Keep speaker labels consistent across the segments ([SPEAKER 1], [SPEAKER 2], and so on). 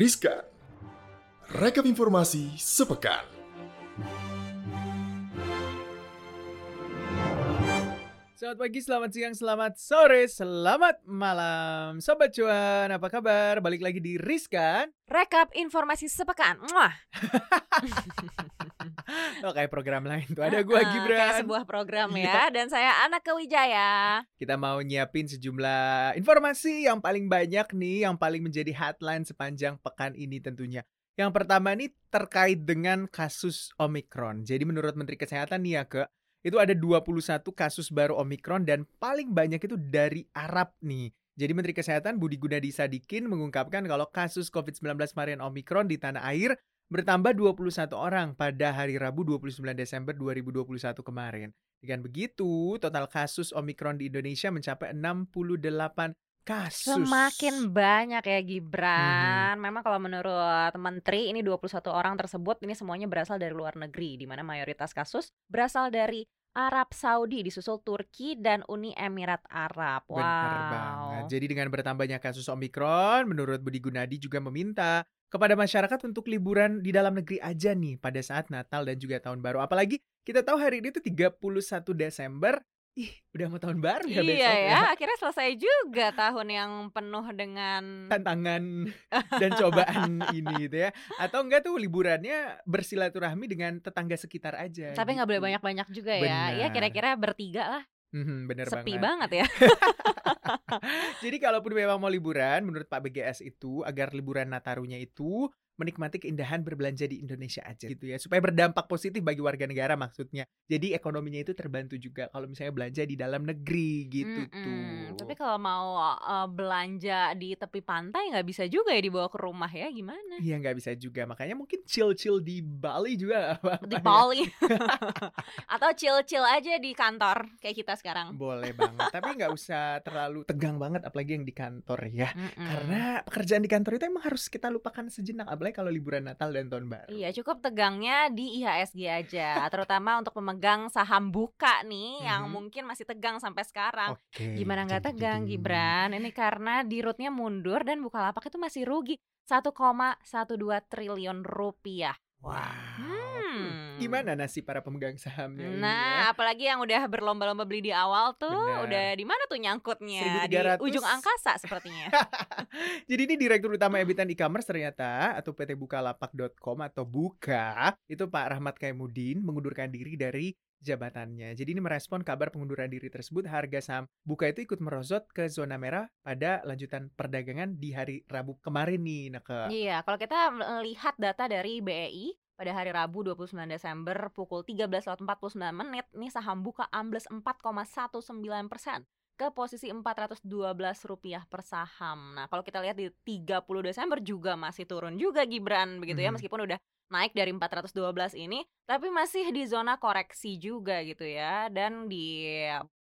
[SPEAKER 1] Riskan. Rekap informasi sepekan.
[SPEAKER 2] Selamat pagi, selamat siang, selamat sore, selamat malam Sobat Cuan, apa kabar? Balik lagi di Riskan
[SPEAKER 3] Rekap informasi sepekan. Muah.
[SPEAKER 2] Oh kayak program lain tuh, ada gua Gibran
[SPEAKER 3] Kayak sebuah program ya. Dan saya Anak Kewijaya.
[SPEAKER 2] Kita mau nyiapin sejumlah informasi yang paling banyak nih Yang paling menjadi headline sepanjang pekan ini tentunya Yang pertama nih terkait dengan kasus Omikron Jadi menurut Menteri Kesehatan nih ya ke Itu ada 21 kasus baru Omikron dan paling banyak itu dari Arab nih Jadi Menteri Kesehatan Budi Gunadi Sadikin mengungkapkan kalau kasus COVID-19 varian Omikron di tanah air bertambah 21 orang pada hari Rabu 29 Desember 2021 kemarin. Dengan begitu, total kasus Omikron di Indonesia mencapai 68 kasus.
[SPEAKER 3] Semakin banyak ya
[SPEAKER 2] Mhm.
[SPEAKER 3] Gibran. Memang kalau menurut Menteri ini 21 orang tersebut ini semuanya berasal dari luar negeri di mana mayoritas kasus berasal dari Arab Saudi disusul Turki dan Uni Emirat Arab. Wow.
[SPEAKER 2] Benar banget. Jadi dengan bertambahnya kasus Omikron, menurut Budi Gunadi juga meminta kepada masyarakat untuk liburan di dalam negeri aja nih pada saat Natal dan juga Tahun Baru. Apalagi kita tahu hari ini tuh 31 Desember. Ih, udah mau tahun baru ya
[SPEAKER 3] Iya
[SPEAKER 2] besok
[SPEAKER 3] ya, akhirnya selesai juga tahun yang penuh dengan
[SPEAKER 2] tantangan dan cobaan ini gitu ya. Atau enggak tuh liburannya bersilaturahmi dengan tetangga sekitar aja.
[SPEAKER 3] tapi nggak boleh
[SPEAKER 2] gitu.
[SPEAKER 3] banyak-banyak juga ya. Ya
[SPEAKER 2] Benar.
[SPEAKER 3] kira-kira bertiga lah.
[SPEAKER 2] Mhm, bener
[SPEAKER 3] Sepi
[SPEAKER 2] banget.
[SPEAKER 3] banget ya.
[SPEAKER 2] Jadi kalaupun memang mau liburan, menurut Pak BGS itu agar liburan Natarunya itu menikmati keindahan berbelanja di Indonesia aja gitu ya, supaya berdampak positif bagi warga negara maksudnya. Jadi ekonominya itu terbantu juga kalau misalnya belanja di dalam negeri gitu
[SPEAKER 3] Mm-mm.
[SPEAKER 2] tuh.
[SPEAKER 3] Tapi kalau mau uh, belanja di tepi pantai nggak bisa juga ya dibawa ke rumah ya gimana?
[SPEAKER 2] Iya nggak bisa juga, makanya mungkin chill-chill di Bali juga nggak apa-apa
[SPEAKER 3] Di
[SPEAKER 2] ya.
[SPEAKER 3] Bali atau chill-chill aja di kantor kayak kita sekarang.
[SPEAKER 2] Boleh banget, tapi nggak usah terlalu tegang banget apalagi yang di kantor ya.
[SPEAKER 3] Mm-mm.
[SPEAKER 2] Karena pekerjaan di kantor itu emang harus kita lupakan sejenak apalagi kalau liburan Natal dan Tahun Baru.
[SPEAKER 3] Iya cukup tegangnya di IHSG aja, terutama untuk pemegang saham buka nih yang
[SPEAKER 2] Mhm.
[SPEAKER 3] mungkin masih tegang sampai sekarang.
[SPEAKER 2] Oke.
[SPEAKER 3] Gimana nggak tegang. Gibran? Ini karena di rootnya mundur dan Bukalapak itu masih rugi 1,12 triliun rupiah.
[SPEAKER 2] Wah.
[SPEAKER 3] Hmm.
[SPEAKER 2] Gimana nasib para pemegang sahamnya ini ya?
[SPEAKER 3] Nah, apalagi yang udah berlomba-lomba beli di awal tuh,
[SPEAKER 2] Benar.
[SPEAKER 3] udah di mana tuh nyangkutnya? Di
[SPEAKER 2] 1300.
[SPEAKER 3] ujung angkasa sepertinya.
[SPEAKER 2] Jadi ini Direktur Utama Emiten E-commerce ternyata atau PT Bukalapak.com atau Buka itu Pak Rahmat Kaimudin mengundurkan diri dari jabatannya. Jadi ini merespon kabar pengunduran diri tersebut harga saham Buka itu ikut merosot ke zona merah pada lanjutan perdagangan di hari Rabu kemarin nih. Nah, ke
[SPEAKER 3] Iya, kalau kita melihat data dari BEI pada hari Rabu 29 Desember pukul 13.49 menit, nih saham buka ambles 4,19 persen ke posisi 412 rupiah per saham. Nah, kalau kita lihat di 30 Desember juga masih turun juga Gibran begitu ya,
[SPEAKER 2] Mhm.
[SPEAKER 3] meskipun udah naik dari 412 ini, tapi masih di zona koreksi juga gitu ya. Dan di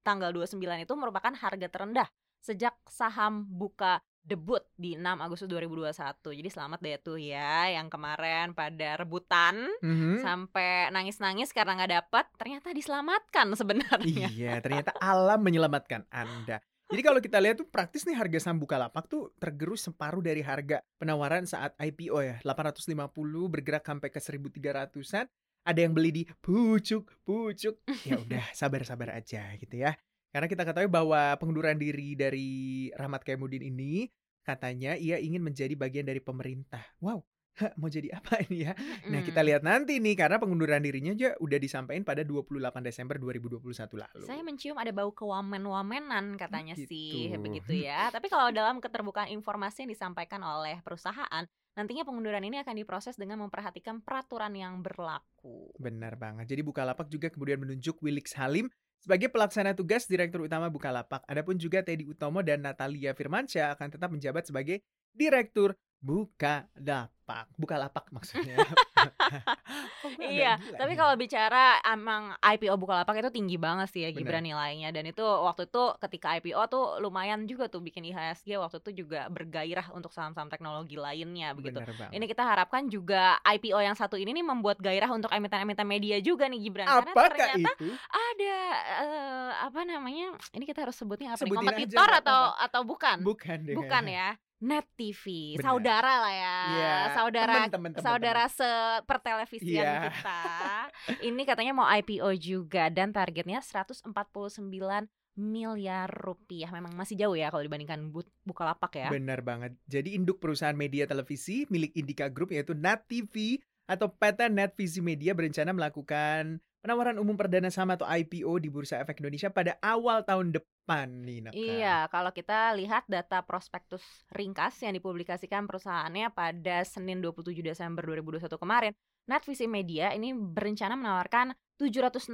[SPEAKER 3] tanggal 29 itu merupakan harga terendah sejak saham buka debut di 6 Agustus 2021. Jadi selamat deh tuh ya yang kemarin pada rebutan
[SPEAKER 2] Mhm.
[SPEAKER 3] sampai nangis-nangis karena nggak dapat, ternyata diselamatkan sebenarnya.
[SPEAKER 2] Iya, ternyata alam menyelamatkan Anda. Jadi kalau kita lihat tuh praktis nih harga saham Bukalapak tuh tergerus separuh dari harga penawaran saat IPO ya. 850 bergerak sampai ke 1300-an. Ada yang beli di pucuk, pucuk. Ya udah, sabar-sabar aja gitu ya. Karena kita ketahui bahwa pengunduran diri dari Rahmat Kaimudin ini katanya ia ingin menjadi bagian dari pemerintah. Wow, mau jadi apa ini ya? Nah, kita
[SPEAKER 3] Mm-mm.
[SPEAKER 2] lihat nanti nih karena pengunduran dirinya aja udah disampaikan pada 28 Desember 2021 lalu.
[SPEAKER 3] Saya mencium ada bau kewamen-wamenan katanya
[SPEAKER 2] Gitu.
[SPEAKER 3] sih, begitu ya. Tapi kalau dalam keterbukaan informasi yang disampaikan oleh perusahaan, nantinya pengunduran ini akan diproses dengan memperhatikan peraturan yang berlaku.
[SPEAKER 2] Benar banget. Jadi Bukalapak juga kemudian menunjuk Wilix Halim sebagai pelaksana tugas Direktur Utama Bukalapak. Adapun juga Teddy Utomo dan Natalia Firmansyah akan tetap menjabat sebagai Direktur Bukalapak. Bukalapak maksudnya. Kok gua agak
[SPEAKER 3] Iya, tapi
[SPEAKER 2] nih?
[SPEAKER 3] kalau bicara emang IPO Bukalapak itu tinggi banget sih ya
[SPEAKER 2] Bener.
[SPEAKER 3] Gibran nilainya dan itu waktu itu ketika IPO tuh lumayan juga tuh bikin IHSG waktu itu juga bergairah untuk saham-saham teknologi lainnya begitu. Ini kita harapkan juga IPO yang satu ini nih membuat gairah untuk emiten-emiten media juga nih Gibran karena
[SPEAKER 2] Apakah
[SPEAKER 3] ternyata
[SPEAKER 2] itu?
[SPEAKER 3] ada eh, apa namanya? Ini kita harus sebutnya apa?
[SPEAKER 2] Sebutin aja,
[SPEAKER 3] Kompetitor
[SPEAKER 2] nggak
[SPEAKER 3] atau
[SPEAKER 2] apa-apa.
[SPEAKER 3] atau bukan?
[SPEAKER 2] Bukan deh.
[SPEAKER 3] Bukan ya. Net TV,
[SPEAKER 2] Benar.
[SPEAKER 3] saudara lah ya,
[SPEAKER 2] Iya,
[SPEAKER 3] saudara
[SPEAKER 2] temen, temen, temen,
[SPEAKER 3] saudara sepertelevisian
[SPEAKER 2] Iya.
[SPEAKER 3] kita. Ini katanya mau IPO juga dan targetnya 149 miliar rupiah. Memang masih jauh ya kalau dibandingkan Bu- Bukalapak ya.
[SPEAKER 2] Benar banget. Jadi induk perusahaan media televisi milik Indika Group yaitu Net TV atau PT Net Visi Media berencana melakukan penawaran umum perdana saham atau IPO di Bursa Efek Indonesia pada awal tahun depan nih, Naka.
[SPEAKER 3] Iya, kalau kita lihat data prospektus ringkas yang dipublikasikan perusahaannya pada Senin 27 Desember 2021 kemarin, Netvisi Media ini berencana menawarkan 765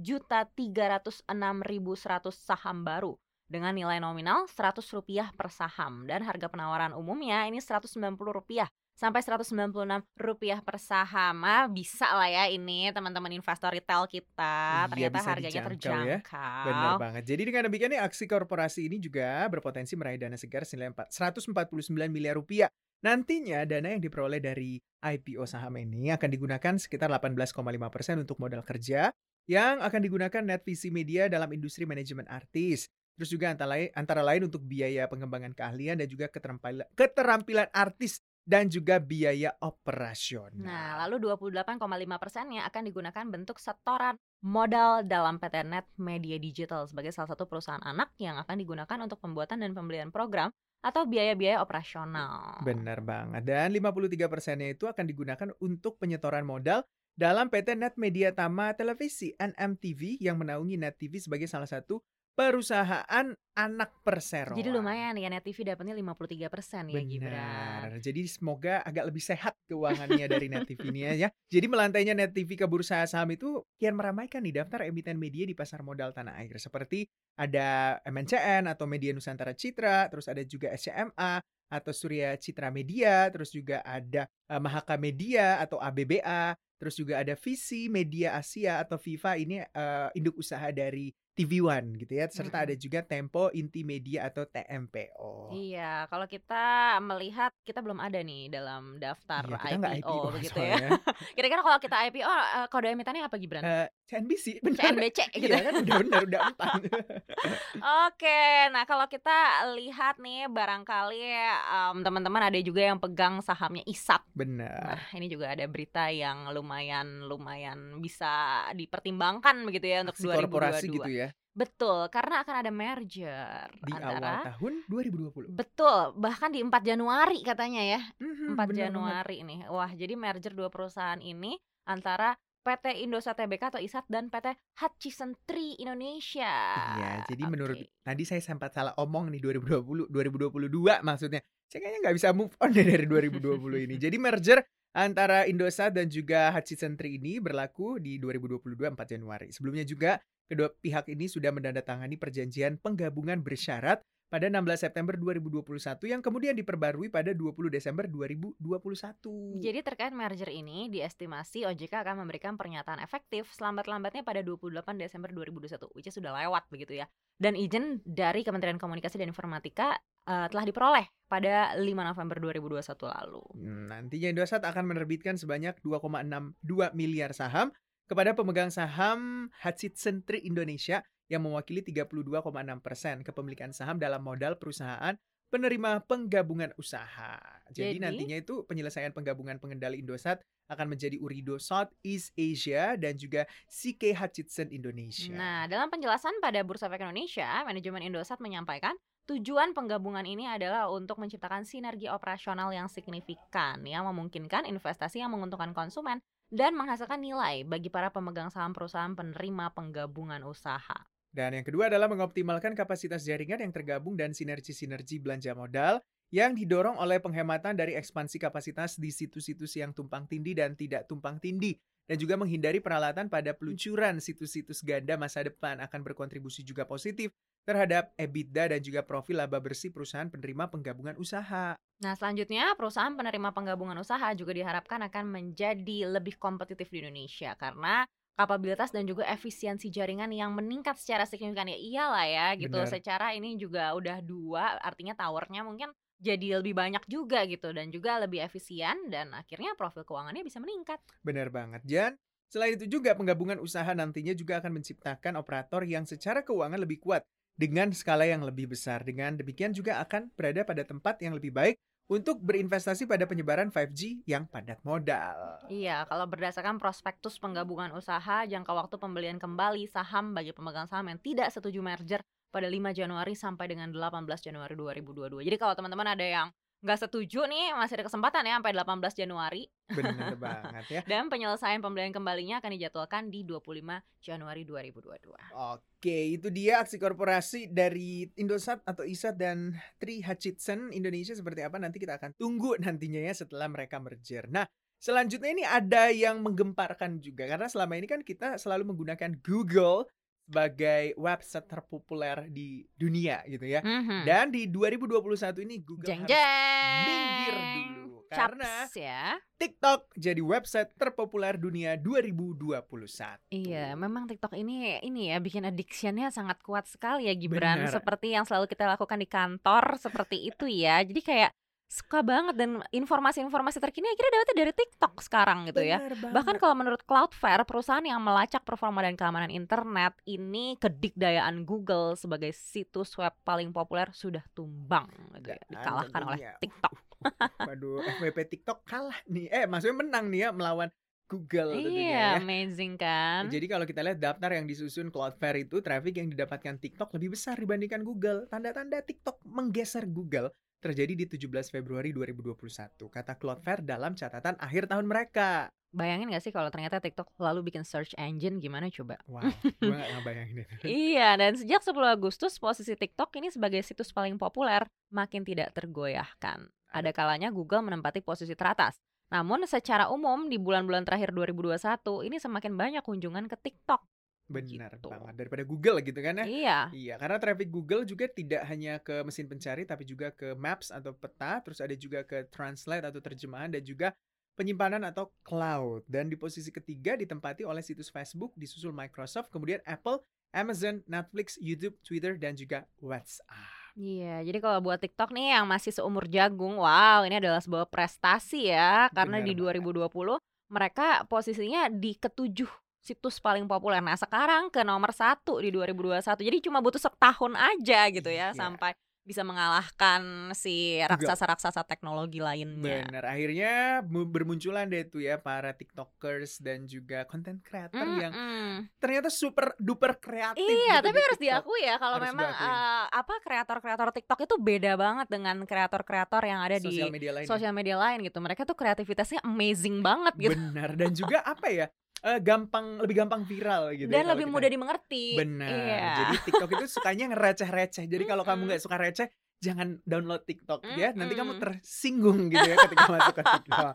[SPEAKER 3] juta 306 ribu 100 saham baru dengan nilai nominal 100 rupiah per saham dan harga penawaran umumnya ini 190 rupiah sampai 196 rupiah per saham. Ah, bisa lah ya ini teman-teman investor retail kita.
[SPEAKER 2] Iya,
[SPEAKER 3] Ternyata harganya
[SPEAKER 2] dijangkau ya.
[SPEAKER 3] terjangkau.
[SPEAKER 2] Benar banget. Jadi dengan demikian nih, aksi korporasi ini juga berpotensi meraih dana segar senilai 4 149 miliar rupiah. Nantinya dana yang diperoleh dari IPO saham ini akan digunakan sekitar 18,5% untuk modal kerja yang akan digunakan Netvisi Media dalam industri manajemen artis. Terus juga antara lain, antara lain untuk biaya pengembangan keahlian dan juga keterampilan, keterampilan artis dan juga biaya operasional.
[SPEAKER 3] Nah, lalu 28,5 persennya akan digunakan bentuk setoran modal dalam PT Net Media Digital sebagai salah satu perusahaan anak yang akan digunakan untuk pembuatan dan pembelian program atau biaya-biaya operasional.
[SPEAKER 2] Benar banget. Dan 53 persennya itu akan digunakan untuk penyetoran modal dalam PT Net Media Tama Televisi NMTV yang menaungi Net TV sebagai salah satu perusahaan anak perseroan.
[SPEAKER 3] Jadi lumayan ya Net TV dapatnya 53 persen ya Gibran.
[SPEAKER 2] Benar. Jadi semoga agak lebih sehat keuangannya dari Net TV ini ya. Jadi melantainya Net TV ke bursa saham itu kian meramaikan nih daftar emiten media di pasar modal tanah air seperti ada MNCN atau Media Nusantara Citra, terus ada juga SCMA atau Surya Citra Media, terus juga ada eh, Mahaka Media atau ABBA, terus juga ada Visi Media Asia atau Viva ini eh, induk usaha dari TV One gitu ya, serta
[SPEAKER 3] Mm-mm.
[SPEAKER 2] ada juga Tempo Inti Media atau TMPO.
[SPEAKER 3] Iya, kalau kita melihat kita belum ada nih dalam daftar
[SPEAKER 2] Iya, kita
[SPEAKER 3] IPO,
[SPEAKER 2] IPO
[SPEAKER 3] begitu ya. Kira-kira kalau kita IPO eh, kode emitennya apa Gibran?
[SPEAKER 2] Eh, CNBC benar.
[SPEAKER 3] CNBC gitu.
[SPEAKER 2] Iya kan udah benar udah empat.
[SPEAKER 3] Oke, nah kalau kita lihat nih barangkali em, teman-teman ada juga yang pegang sahamnya ISAT.
[SPEAKER 2] benar.
[SPEAKER 3] Nah, ini juga ada berita yang lumayan lumayan bisa dipertimbangkan begitu ya untuk
[SPEAKER 2] Aksi
[SPEAKER 3] 2022.
[SPEAKER 2] korporasi gitu ya
[SPEAKER 3] Betul, karena akan ada merger
[SPEAKER 2] di awal
[SPEAKER 3] antara
[SPEAKER 2] tahun 2020.
[SPEAKER 3] Betul, bahkan di 4 Januari katanya ya.
[SPEAKER 2] Mhm,
[SPEAKER 3] 4
[SPEAKER 2] benar banget.
[SPEAKER 3] Januari nih. Wah, jadi merger dua perusahaan ini antara PT Indosat Tbk atau ISAT dan PT Hutchison Tree Indonesia.
[SPEAKER 2] Iya, jadi menurut
[SPEAKER 3] Oke.
[SPEAKER 2] tadi saya sempat salah omong nih 2020 2022 maksudnya. Saya kayaknya nggak bisa move on deh dari 2020 ini. Jadi merger antara Indosat dan juga Hutchison Tree ini berlaku di 2022 4 Januari. Sebelumnya juga kedua pihak ini sudah menandatangani perjanjian penggabungan bersyarat pada 16 September 2021 yang kemudian diperbarui pada 20 Desember 2021.
[SPEAKER 3] Jadi terkait merger ini diestimasi OJK akan memberikan pernyataan efektif selambat-lambatnya pada 28 Desember 2021, which is sudah lewat begitu ya. Dan izin dari Kementerian Komunikasi dan Informatika eh, telah diperoleh pada 5 November 2021 lalu.
[SPEAKER 2] Hmm, Nantinya Indosat akan menerbitkan sebanyak 2,62 miliar saham kepada pemegang saham Hutchison Tree Indonesia yang mewakili 32,6 persen kepemilikan saham dalam modal perusahaan penerima penggabungan usaha. Jadi,
[SPEAKER 3] Jadi-
[SPEAKER 2] nantinya itu penyelesaian penggabungan pengendali Indosat akan menjadi Urido Southeast Asia dan juga CK Hutchison Indonesia.
[SPEAKER 3] Nah, dalam penjelasan pada Bursa Efek Indonesia, manajemen Indosat menyampaikan tujuan penggabungan ini adalah untuk menciptakan sinergi operasional yang signifikan yang memungkinkan investasi yang menguntungkan konsumen dan menghasilkan nilai bagi para pemegang saham perusahaan penerima penggabungan usaha.
[SPEAKER 2] Dan yang kedua adalah mengoptimalkan kapasitas jaringan yang tergabung dan sinergi-sinergi belanja modal yang didorong oleh penghematan dari ekspansi kapasitas di situs-situs yang tumpang tindih dan tidak tumpang tindih dan juga menghindari peralatan pada peluncuran situs-situs ganda masa depan akan berkontribusi juga positif terhadap EBITDA dan juga profil laba bersih perusahaan penerima penggabungan usaha.
[SPEAKER 3] Nah, selanjutnya perusahaan penerima penggabungan usaha juga diharapkan akan menjadi lebih kompetitif di Indonesia karena kapabilitas dan juga efisiensi jaringan yang meningkat secara signifikan ya iyalah ya gitu.
[SPEAKER 2] Benar.
[SPEAKER 3] Secara ini juga udah dua, artinya towernya mungkin jadi lebih banyak juga gitu dan juga lebih efisien dan akhirnya profil keuangannya bisa meningkat.
[SPEAKER 2] Benar banget, Jan. Selain itu juga penggabungan usaha nantinya juga akan menciptakan operator yang secara keuangan lebih kuat dengan skala yang lebih besar. Dengan demikian juga akan berada pada tempat yang lebih baik untuk berinvestasi pada penyebaran 5G yang padat modal.
[SPEAKER 3] Iya, kalau berdasarkan prospektus penggabungan usaha, jangka waktu pembelian kembali saham bagi pemegang saham yang tidak setuju merger pada 5 Januari sampai dengan 18 Januari 2022. Jadi kalau teman-teman ada yang nggak setuju nih, masih ada kesempatan ya sampai 18 Januari.
[SPEAKER 2] Benar banget ya.
[SPEAKER 3] Dan penyelesaian pembelian kembalinya akan dijadwalkan di 25 Januari 2022.
[SPEAKER 2] Oke, itu dia aksi korporasi dari Indosat atau Isat dan Tri Hutchison Indonesia seperti apa nanti kita akan tunggu nantinya ya setelah mereka merger. Nah, selanjutnya ini ada yang menggemparkan juga karena selama ini kan kita selalu menggunakan Google sebagai website terpopuler di dunia gitu ya.
[SPEAKER 3] Mhm.
[SPEAKER 2] Dan di 2021 ini Google
[SPEAKER 3] Jeng
[SPEAKER 2] harus
[SPEAKER 3] jeng.
[SPEAKER 2] minggir dulu karena
[SPEAKER 3] Caps ya.
[SPEAKER 2] TikTok jadi website terpopuler dunia 2021.
[SPEAKER 3] Iya, memang TikTok ini ini ya bikin addiction-nya sangat kuat sekali ya Gibran.
[SPEAKER 2] Benar.
[SPEAKER 3] Seperti yang selalu kita lakukan di kantor seperti itu ya. Jadi kayak suka banget dan informasi-informasi terkini akhirnya dapetnya dari TikTok sekarang gitu ya.
[SPEAKER 2] Banget.
[SPEAKER 3] Bahkan kalau menurut Cloudflare, perusahaan yang melacak performa dan keamanan internet ini kedikdayaan Google sebagai situs web paling populer sudah tumbang gitu ya, dikalahkan oleh. TikTok.
[SPEAKER 2] Waduh, FWP TikTok kalah nih. Eh, maksudnya menang nih ya melawan Google tentunya
[SPEAKER 3] Iya,
[SPEAKER 2] ya.
[SPEAKER 3] amazing kan?
[SPEAKER 2] Jadi kalau kita lihat daftar yang disusun Cloudflare itu traffic yang didapatkan TikTok lebih besar dibandingkan Google. Tanda-tanda TikTok menggeser Google terjadi di 17 Februari 2021, kata Cloudflare dalam catatan akhir tahun mereka.
[SPEAKER 3] Bayangin gak sih kalau ternyata TikTok lalu bikin search engine gimana coba?
[SPEAKER 2] Wow, gue gak ngebayangin itu.
[SPEAKER 3] Iya, dan sejak 10 Agustus posisi TikTok ini sebagai situs paling populer makin tidak tergoyahkan. Ada kalanya Google menempati posisi teratas. Namun secara umum di bulan-bulan terakhir 2021 ini semakin banyak kunjungan ke TikTok.
[SPEAKER 2] Benar
[SPEAKER 3] Gitu.
[SPEAKER 2] banget. Daripada Google gitu kan ya.
[SPEAKER 3] Iya.
[SPEAKER 2] Iya, karena traffic Google juga tidak hanya ke mesin pencari tapi juga ke Maps atau peta, terus ada juga ke Translate atau terjemahan dan juga penyimpanan atau cloud. Dan di posisi ketiga ditempati oleh situs Facebook, disusul Microsoft, kemudian Apple, Amazon, Netflix, YouTube, Twitter dan juga WhatsApp.
[SPEAKER 3] Iya, jadi kalau buat TikTok nih yang masih seumur jagung, wow, ini adalah sebuah prestasi ya. Karena
[SPEAKER 2] Benar
[SPEAKER 3] di
[SPEAKER 2] banget.
[SPEAKER 3] 2020 mereka posisinya di ketujuh situs paling populer. Nah sekarang ke nomor satu di 2021. Jadi cuma butuh setahun aja gitu ya
[SPEAKER 2] Iya.
[SPEAKER 3] sampai bisa mengalahkan si raksasa-raksasa teknologi lainnya.
[SPEAKER 2] Benar, akhirnya mu- bermunculan deh tuh ya para TikTokers dan juga content creator yang
[SPEAKER 3] Mm-mm.
[SPEAKER 2] ternyata super duper kreatif.
[SPEAKER 3] Iya,
[SPEAKER 2] gitu
[SPEAKER 3] tapi
[SPEAKER 2] di
[SPEAKER 3] harus
[SPEAKER 2] TikTok.
[SPEAKER 3] diakui ya kalau
[SPEAKER 2] Harus
[SPEAKER 3] memang eh, apa kreator-kreator TikTok itu beda banget dengan kreator-kreator yang ada di
[SPEAKER 2] sosial media lain.
[SPEAKER 3] sosial media lain gitu. Mereka tuh kreativitasnya amazing banget gitu.
[SPEAKER 2] Benar dan juga apa ya? Eh, gampang lebih gampang viral gitu ya
[SPEAKER 3] Dan
[SPEAKER 2] kalau
[SPEAKER 3] lebih
[SPEAKER 2] kita-
[SPEAKER 3] mudah dimengerti.
[SPEAKER 2] Benar.
[SPEAKER 3] Iya.
[SPEAKER 2] Jadi TikTok itu sukanya ngereceh-receh. Jadi kalau kamu nggak suka receh, jangan download TikTok ya. Nanti kamu tersinggung gitu ya ketika masuk ke TikTok.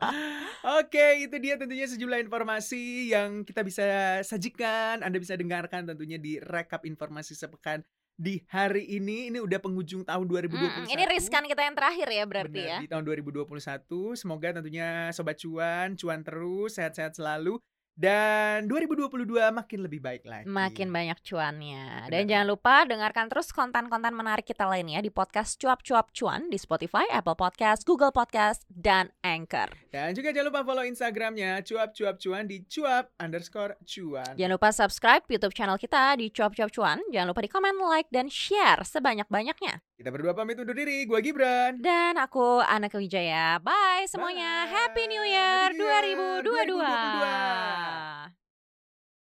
[SPEAKER 2] Oke, itu dia tentunya sejumlah informasi yang kita bisa sajikan. Anda bisa dengarkan tentunya di rekap informasi sepekan di hari ini. Ini udah penghujung tahun 2021.
[SPEAKER 3] Mm, ini riskan kita yang terakhir ya berarti
[SPEAKER 2] Benar,
[SPEAKER 3] ya.
[SPEAKER 2] di tahun 2021. Semoga tentunya sobat cuan, cuan terus, sehat-sehat selalu. Dan 2022 makin lebih baik lagi.
[SPEAKER 3] Makin banyak cuannya.
[SPEAKER 2] Benar.
[SPEAKER 3] Dan jangan lupa dengarkan terus konten-konten menarik kita lainnya di podcast Cuap-Cuap Cuan di Spotify, Apple Podcast, Google Podcast, dan Anchor.
[SPEAKER 2] Dan juga jangan lupa follow Instagramnya cuap-cuap cuan di cuap underscore cuan.
[SPEAKER 3] Jangan lupa subscribe YouTube channel kita di Cuap-Cuap Cuan. Jangan lupa di komen, like, dan share sebanyak-banyaknya.
[SPEAKER 2] Kita berdua pamit undur diri. Gua Gibran.
[SPEAKER 3] Dan aku Anaka Wijaya. Bye semuanya.
[SPEAKER 2] Bye.
[SPEAKER 3] Happy New Year
[SPEAKER 2] Happy New Year
[SPEAKER 3] 2022.
[SPEAKER 2] 2022.